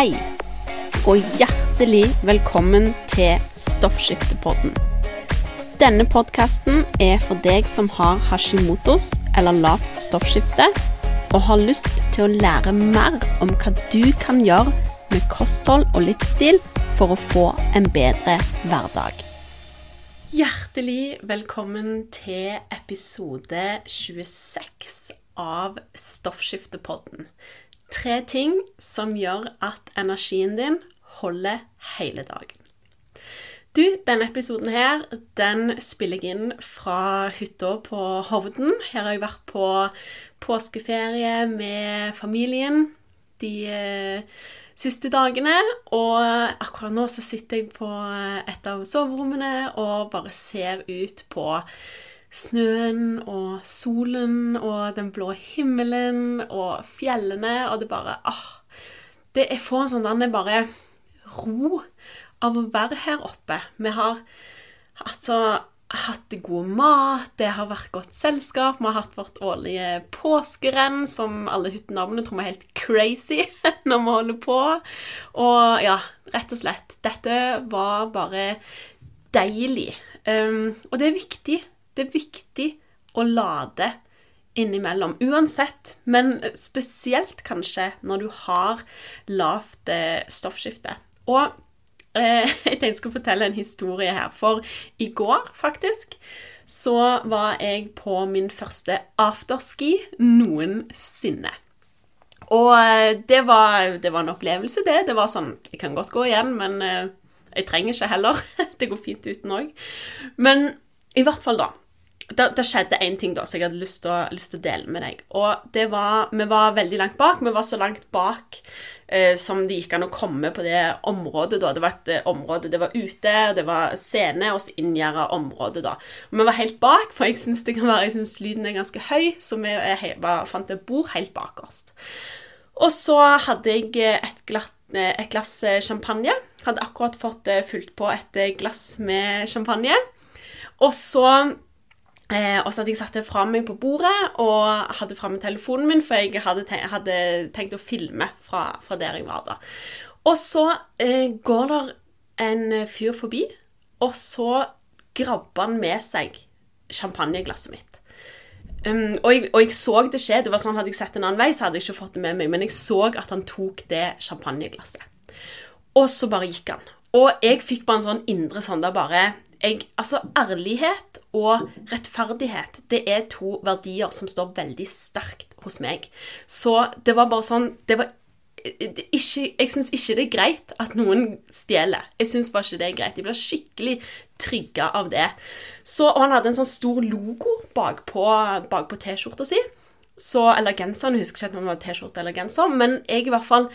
Hei, og hjertelig velkommen til Stoffskiftepodden. Denne podkasten er for deg som har hashimotos eller lavt stoffskifte, og har lyst til å lære mer om hva du kan gjøre med kosthold og livsstil for å få en bedre hverdag. Hjertelig velkommen til episode 26 av Stoffskiftepodden. Tre ting som gjør at energien din holder hele dagen. Du, denne episoden her, den spiller jeg inn fra hytta på Hovden. Her har jeg vært på påskeferie med familien de eh, siste dagene. Og akkurat nå så sitter jeg på et av soverommene og bare ser ut på snøen og solen og den blå himmelen og fjellene, og det bare ah, det Jeg får sånn der bare ro av å være her oppe. Vi har altså hatt god mat, det har vært godt selskap, vi har hatt vårt årlige påskerenn som alle hyttenavnene tror vi er helt crazy når vi holder på. Og ja, rett og slett. Dette var bare deilig. Um, og det er viktig det er viktig å lade innimellom. Uansett, men spesielt kanskje når du har lavt eh, stoffskifte. Og eh, jeg tenkte jeg skulle fortelle en historie her. For i går, faktisk, så var jeg på min første afterski noensinne. Og eh, det var, det var, en opplevelse, det. Det var sånn Jeg kan godt gå igjen, men eh, jeg trenger ikke heller. det går fint uten òg. Men i hvert fall, da. Det, skjedde én ting da som jeg hadde lyst til, å, lyst til, å, dele med deg. Og det var Vi var veldig langt bak. Vi var så langt bak eh, som det gikk an å komme på det området da. Det var et eh, område Det var ute, det var scene og så inngjerda område, da. Og vi var helt bak, for jeg syns lyden er ganske høy, så vi jeg, bare fant et bord helt bakerst. Og så hadde jeg et, glatt, eh, et glass eh, champagne. Hadde akkurat fått fylt på et glass med champagne. Og så Eh, og så hadde jeg satt det fra meg på bordet og hadde framme telefonen min, for jeg hadde, tenkt, hadde tenkt å filme fra, fra, der jeg var da. Og så eh, går der en fyr forbi, og så grabber han med seg champagneglasset mitt. Um, og, jeg, og, jeg, så det skje. det var sånn Hadde jeg sett en annen vei, så hadde jeg ikke fått det med meg. Men jeg så at han tok det champagneglasset. Og så bare gikk han. Og jeg fikk bare en sånn indre sånn der bare jeg, altså, ærlighet og rettferdighet det er to verdier som står veldig sterkt hos meg. Så det var bare sånn det var, ikke, Jeg syns ikke det er greit at noen stjeler. Jeg syns bare ikke det er greit. Jeg blir skikkelig trigga av det. Så, og han hadde en sånn stor logo bakpå bak T-skjorta si. Så, eller genseren. Jeg husker ikke om det var T-skjorte eller genser, men jeg i hvert fall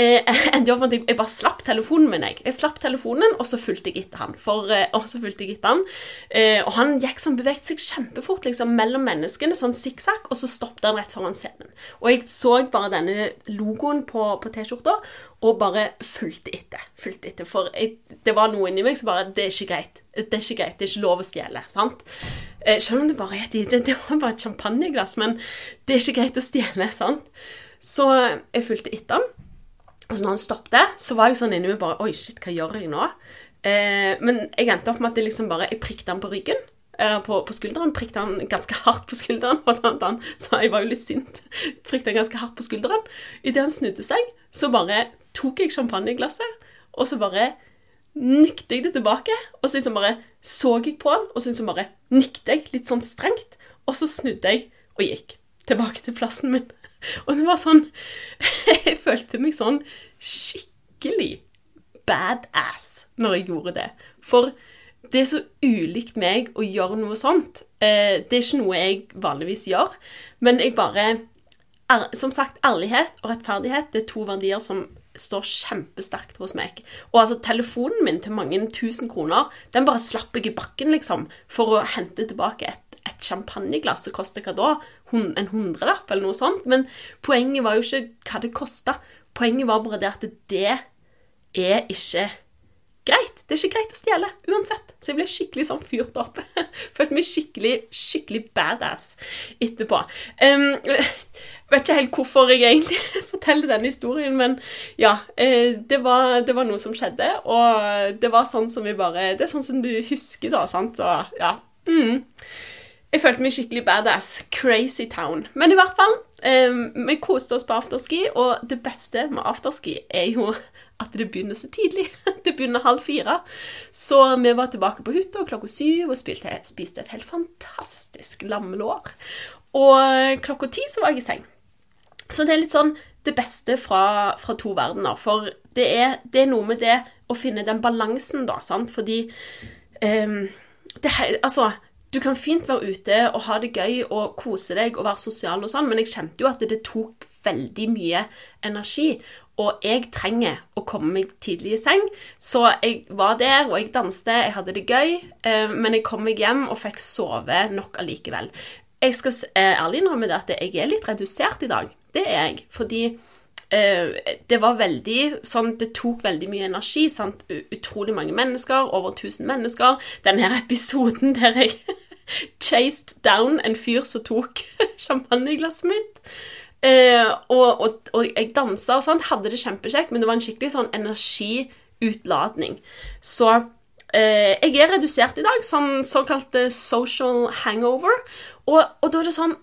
endte opp med at jeg bare slapp telefonen min. Jeg, jeg slapp telefonen, og så fulgte jeg etter han. For, eh, og så fulgte jeg etter han. Eh, og han gikk sånn, beveget seg kjempefort liksom, mellom menneskene, sånn sikksakk, og så stoppet han rett foran scenen. Og jeg så bare denne logoen på, på T-skjorta, og bare fulgte etter. Fulgte etter. For jeg, det var noe inni meg som bare Det er ikke greit. Det er ikke greit. Det er ikke lov å stjele. sant? Eh, selv om det bare er det, det var bare et champagneglass, men det er ikke greit å stjele. sant? Så jeg fulgte etter han. Og så når han stoppet, så var jeg sånn inni meg bare Oi, shit, hva gjør jeg nå? Eh, men jeg endte opp med at jeg liksom bare Jeg prikket han på ryggen. Eller på, på skulderen. Prikket han ganske hardt på skulderen. Han, så jeg var jo litt sint. Prikket han ganske hardt på skulderen. Idet han snudde seg, så bare tok jeg champagneglasset, og så bare nykte jeg det tilbake. Og så liksom bare så jeg på han, og så liksom bare nykte jeg litt sånn strengt. Og så snudde jeg og gikk tilbake til plassen min. Og det var sånn Jeg følte meg sånn skikkelig badass når jeg gjorde det. For det er så ulikt meg å gjøre noe sånt. Eh, det er ikke noe jeg vanligvis gjør. Men jeg bare Som sagt, ærlighet og rettferdighet det er to verdier som står kjempesterkt hos meg. Og altså, telefonen min til mange tusen kroner, den bare slapp jeg i bakken, liksom, for å hente tilbake et et champagneglass som koster hva da? En hundrelapp, eller noe sånt? Men poenget var jo ikke hva det kosta. Poenget var bare det at det er ikke greit. Det er ikke greit å stjele uansett. Så jeg ble skikkelig sånn fyrt opp. Følte meg skikkelig, skikkelig badass etterpå. Um, vet ikke helt hvorfor jeg egentlig forteller denne historien, men ja. Eh, det var, det var, noe som skjedde, og det var sånn som vi bare Det er sånn som du husker, da, sant? Og ja. Mm. Jeg følte meg skikkelig badass. Crazy town. Men i hvert fall, um, vi koste oss på afterski, og det beste med afterski er jo at det begynner så tidlig. Det begynner halv fire. Så vi var tilbake på hytta klokka syv og spilte, spiste et helt fantastisk lammelår. Og klokka ti så var jeg i seng. Så det er litt sånn det beste fra, fra to verdener. For det er, det er, noe med det å finne den balansen, da, sant. Fordi um, det, Altså, du kan fint være ute og ha det gøy og kose deg og være sosial og sånn, men jeg kjente jo at det tok veldig mye energi. Og jeg trenger å komme meg tidlig i seng, så jeg var der, og jeg danste, jeg hadde det gøy, eh, men jeg kom meg hjem og fikk sove nok allikevel. Jeg skal eh, ærlig innrømme at jeg er litt redusert i dag. Det er jeg. Fordi eh, det var veldig sånn Det tok veldig mye energi. sant? Utrolig mange mennesker. Over 1000 mennesker. Denne episoden der jeg chased down en fyr som tok champagneglasset mitt. Eh, og, og, og, jeg dansa og sånn, hadde det kjempekjekt, men det var en skikkelig sånn energiutladning. Så eh, jeg er redusert i dag, sånn såkalt social hangover. Og, og da er det sånn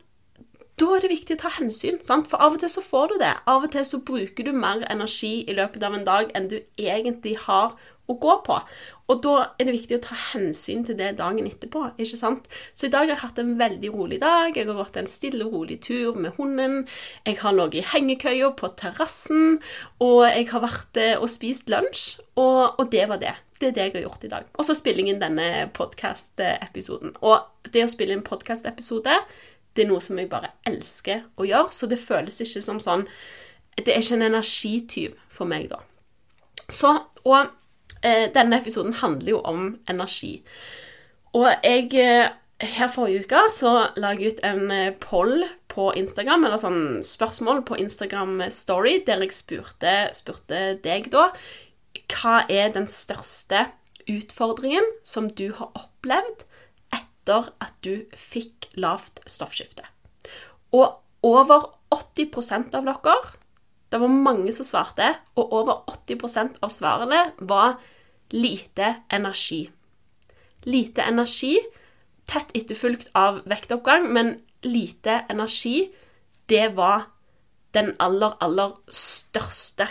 da er det viktig å ta hensyn, sant? for av og til så får du det. Av og til så bruker du mer energi i løpet av en dag enn du egentlig har å gå på. Og da er det viktig å ta hensyn til det dagen etterpå. ikke sant? Så i dag har jeg hatt en veldig rolig dag. Jeg har gått en stille og rolig tur med hunden. Jeg har ligget i hengekøya på terrassen. Og jeg har vært eh, og spist lunsj. Og, og, det var det. Det er det jeg har gjort i dag. Og så spiller jeg inn denne podkast-episoden. Og det å spille inn podkast-episode, det er noe som jeg bare elsker å gjøre. Så det føles ikke som sånn Det er ikke en energityv for meg, da. Så, og denne episoden handler jo om energi. Og jeg eh, Her forrige uke så la jeg ut en eh, poll på Instagram, eller sånn spørsmål på Instagram Story, der jeg spurte, spurte deg da Hva er den største utfordringen som du har opplevd etter at du fikk lavt stoffskifte? Og over 80% av dere det var mange som svarte, og over 80% av svarene var lite energi. Lite energi, tett etterfulgt av vektoppgang, men lite energi, det var den aller, aller største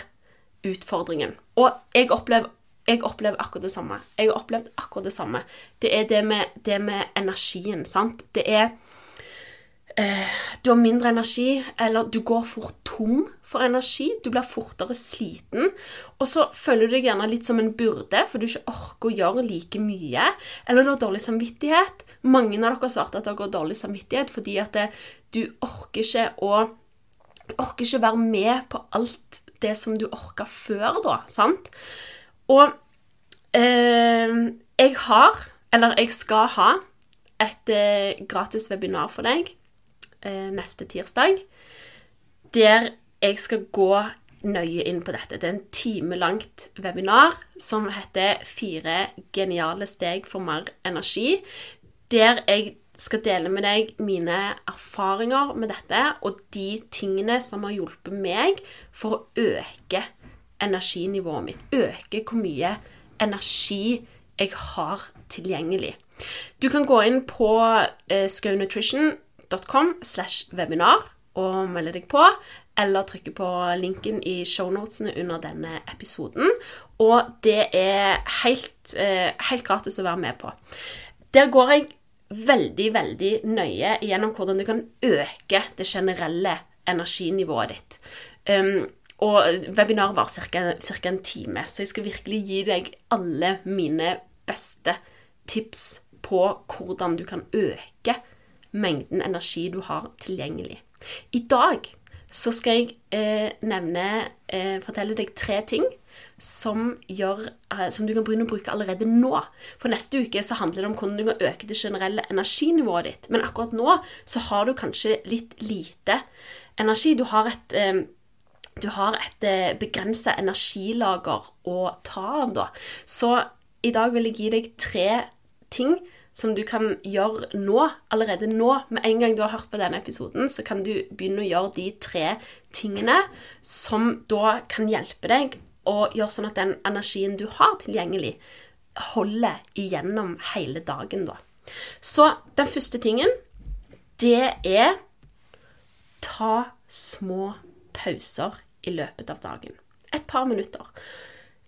utfordringen. Og jeg opplever, jeg opplever akkurat det samme. Jeg har opplevd akkurat det samme. Det er det med, det med energien, sant. Det er eh, Du har mindre energi, eller du går fort tom for energi. Du blir fortere sliten. Og så føler du deg gjerne litt som en byrde, for du ikke orker å gjøre like mye. Eller du har dårlig samvittighet. Mange av dere svarte at dere har dårlig samvittighet fordi at det, du orker ikke å orker ikke være med på alt det som du orka før, da. Sant? Og eh, jeg har, eller jeg skal ha, et eh, gratis webinar for deg eh, neste tirsdag. Der jeg skal gå nøye inn på dette. Det er en time langt webinar som heter 'Fire geniale steg for mer energi'. Der jeg skal dele med deg mine erfaringer med dette og de tingene som har hjulpet meg for å øke energinivået mitt. Øke hvor mye energi jeg har tilgjengelig. Du kan gå inn på eh, skaunutrition.com slash webinar og melde deg på, eller trykke på linken i shownotene under denne episoden. Og det er helt, eh, helt gratis å være med på. Der går jeg veldig, veldig nøye gjennom hvordan du kan øke det generelle energinivået ditt. Um, og webinaret var ca. en time, så jeg skal virkelig gi deg alle mine beste tips på hvordan du kan øke mengden energi du har tilgjengelig. I dag så skal jeg eh, nevne eh, Fortelle deg tre ting som, gjør, eh, som, du kan begynne å bruke allerede nå. For neste uke så handler det om hvordan du kan øke det generelle energinivået ditt. Men akkurat nå så har du kanskje litt lite energi. Du har et, eh, du har et eh, begrensa energilager å ta av, da. Så i dag vil jeg gi deg tre ting som du kan gjøre nå, allerede nå. Med en gang du har hørt på denne episoden, så kan du begynne å gjøre de tre tingene som da kan hjelpe deg å gjøre sånn at den energien du har tilgjengelig, holder igjennom hele dagen, da. Så den første tingen, det er ta små pauser i løpet av dagen. Et par minutter.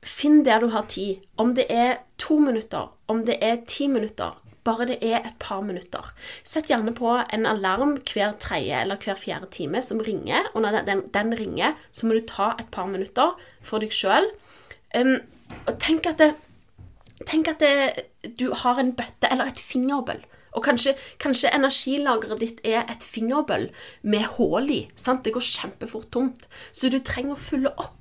Finn der du har tid. Om det er to minutter, om det er ti minutter, bare det er et par minutter. Sett gjerne på en alarm hver tredje eller hver fjerde time som ringer. Og når den, den ringer, så må du ta et par minutter for deg sjøl. Um, og tenk at, det, tenk at det, du har en bøtte eller et fingerbøll. Og kanskje, kanskje energilageret ditt er et fingerbøll med hull i. Sant? Det går kjempefort tomt. Så du trenger å fylle opp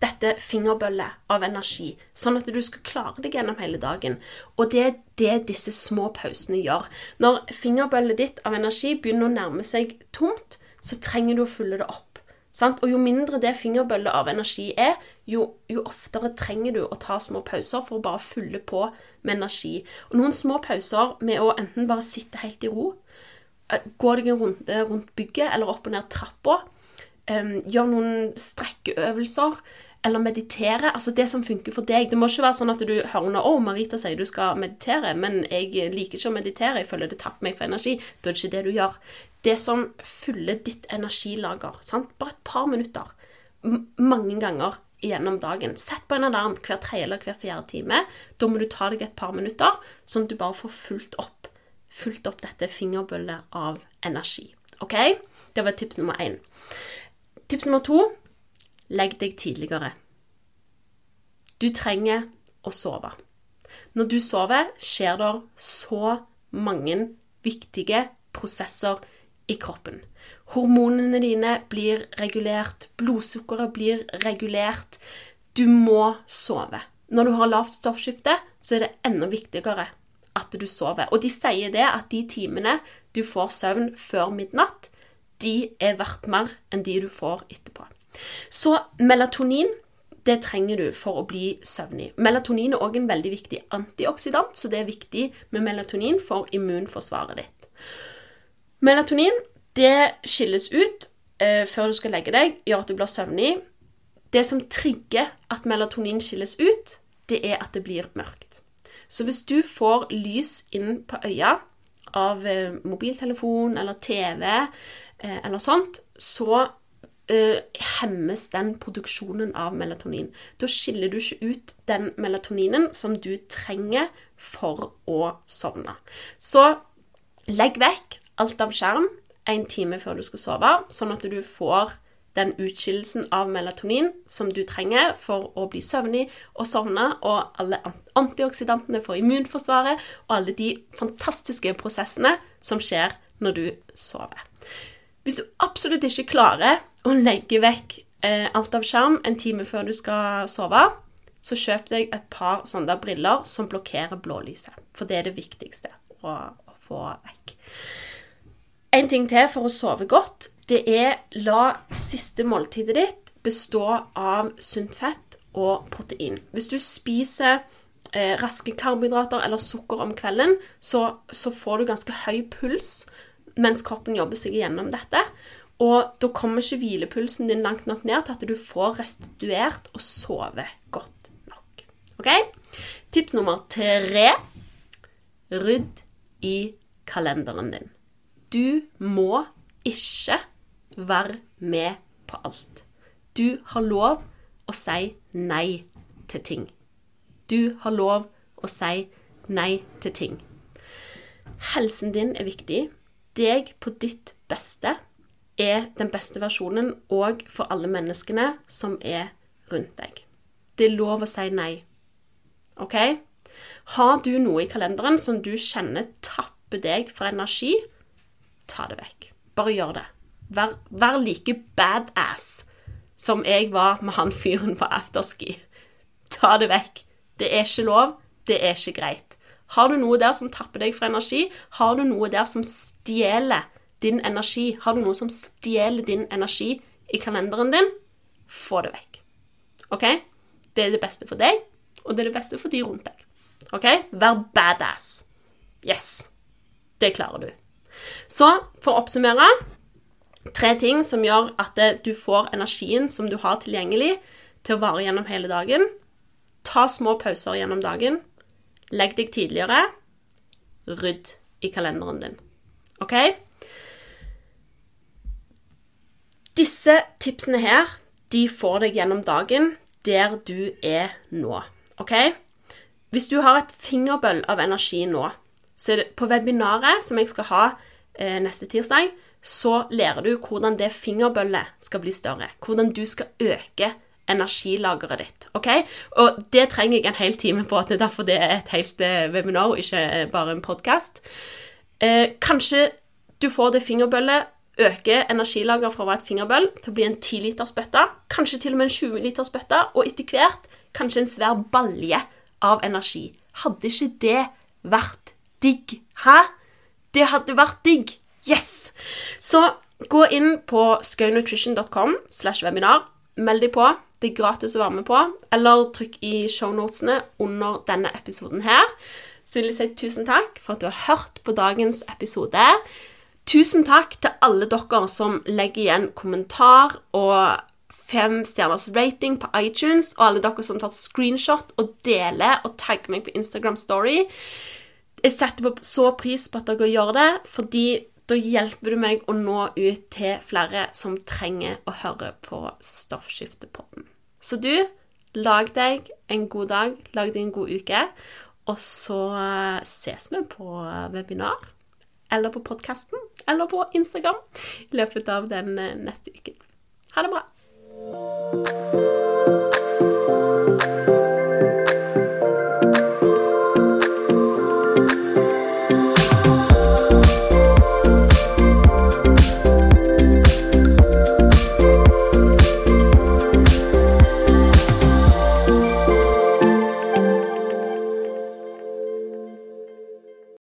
dette fingerbøllet av energi, sånn at du skal klare deg gjennom hele dagen. Og det er det disse små pausene gjør. Når fingerbøllet ditt av energi begynner å nærme seg tomt, så trenger du å fylle det opp. Sant? Og jo mindre det fingerbøllet av energi er, jo, jo, oftere trenger du å ta små pauser for å bare fylle på med energi. Og noen små pauser med å enten bare sitte helt i ro, eh, gå deg en runde rundt bygget eller opp og ned trappa, um, gjør noen strekkeøvelser, eller meditere. Altså det som funker for deg. Det må ikke være sånn at du hører noe, 'Å, Marita sier du skal meditere', men jeg liker ikke å meditere. Jeg føler det tapper meg for energi. Da er det ikke det du gjør. Det som fyller ditt energilager. Sant? Bare et par minutter. M mange ganger gjennom dagen. Sett på en alarm hver tredje eller hver fjerde time. Da må du ta deg et par minutter, sånn at du bare får fulgt opp, fulgt opp dette fingerbøllet av energi. OK? Det var tips nummer én. Tips nummer to legg deg tidligere. Du trenger å sove. Når du sover, skjer det så mange viktige prosesser i kroppen. Hormonene dine blir regulert, blodsukkeret blir regulert. Du må sove. Når du har lavt stoffskifte, så er det enda viktigere at du sover. Og de sier det at de timene du får søvn før midnatt, de er verdt mer enn de du får etterpå. Så melatonin det trenger du for å bli søvnig. Melatonin er òg en veldig viktig antioksidant, så det er viktig med melatonin for immunforsvaret ditt. Melatonin det skilles ut eh, før du skal legge deg, gjør at du blir søvnig. Det som trigger at melatonin skilles ut, det er at det blir mørkt. Så hvis du får lys inn på øya av eh, mobiltelefon eller TV eh, eller sånt, så uh, hemmes den produksjonen av melatonin. Da skiller du ikke ut den melatoninen som du trenger for å sovne. Så legg vekk alt av skjerm en time før du skal sove, sånn at du får den utskillelsen av melatonin som du trenger for å bli søvnig og sovne, og alle antioksidantene for immunforsvaret, og alle de fantastiske prosessene som skjer når du sover. Hvis du absolutt ikke klarer å legge vekk eh, alt av skjerm en time før du skal sove, så kjøp deg et par sånne briller som blokkerer blålyset. For det er det viktigste å, å få vekk. En ting til for å sove godt, det er la siste måltidet ditt bestå av sunt fett og protein. Hvis du spiser eh, raske karbohydrater eller sukker om kvelden, så, så får du ganske høy puls mens kroppen jobber seg gjennom dette. Og da kommer ikke hvilepulsen din langt nok ned til at du får restituert og sove godt nok. Ok? Tips nummer tre rydd i kalenderen din. Du må ikke være med på alt. Du har lov å si nei til ting. Du har lov å si nei til ting. Helsen din er viktig. Deg på ditt beste er den beste versjonen òg for alle menneskene som er rundt deg. Det er lov å si nei. OK? Har du noe i kalenderen som du kjenner tapper deg for energi, ta det vekk. Bare gjør det. Vær, vær like badass som jeg var med han fyren på afterski. Ta det vekk. Det er ikke lov. Det er ikke greit. Har du noe der som tapper deg for energi? Har du noe der som stjeler din energi? Har du noe som stjeler din energi i kalenderen din? få det vekk. OK? Det er det beste for deg, og det er det beste for de rundt deg. OK? Vær badass. Yes. Det klarer du. Så for å oppsummere tre ting som gjør at du får energien som du har tilgjengelig, til å vare gjennom hele dagen. Ta små pauser gjennom dagen. Legg deg tidligere. Rydd i kalenderen din. OK? Disse tipsene her, de får deg gjennom dagen der du er nå. OK? Hvis du har et fingerbøll av energi nå, så er det på webinaret som jeg skal ha eh, neste tirsdag, så lærer du hvordan det fingerbøllet skal bli større. Hvordan du skal øke energilageret ditt. ok? Og det trenger jeg en hel time på. at Det er derfor det er et helt eh, webinar, ikke bare en podkast. Eh, kanskje du får det fingerbøllet øke energilageret fra å være et fingerbøll til å bli en 10 liters bøtte, kanskje til og med en 20 liters bøtte, og etter hvert kanskje en svær balje av energi. Hadde ikke det vært digg? Hæ? Det hadde vært digg. Yes! Så gå inn på skaunutrition.com slash webinar. Meld deg på. Det er gratis å være med på. Eller trykk i shownotene under denne episoden her. Så vil jeg si tusen takk for at du har hørt på dagens episode. Tusen takk til alle dere som legger igjen kommentar og fem stjerners rating på iTunes, og alle dere som tar screenshot og deler og tagger meg på Instagram Story. Jeg setter på så pris på at dere gjør det, fordi da hjelper du meg å nå ut til flere som trenger å høre på Stoffskiftepodden. Så du, lag deg en god dag, lag deg en god uke, og så ses vi på webinar eller på podkasten eller på Instagram i løpet av den neste uken. Ha det bra.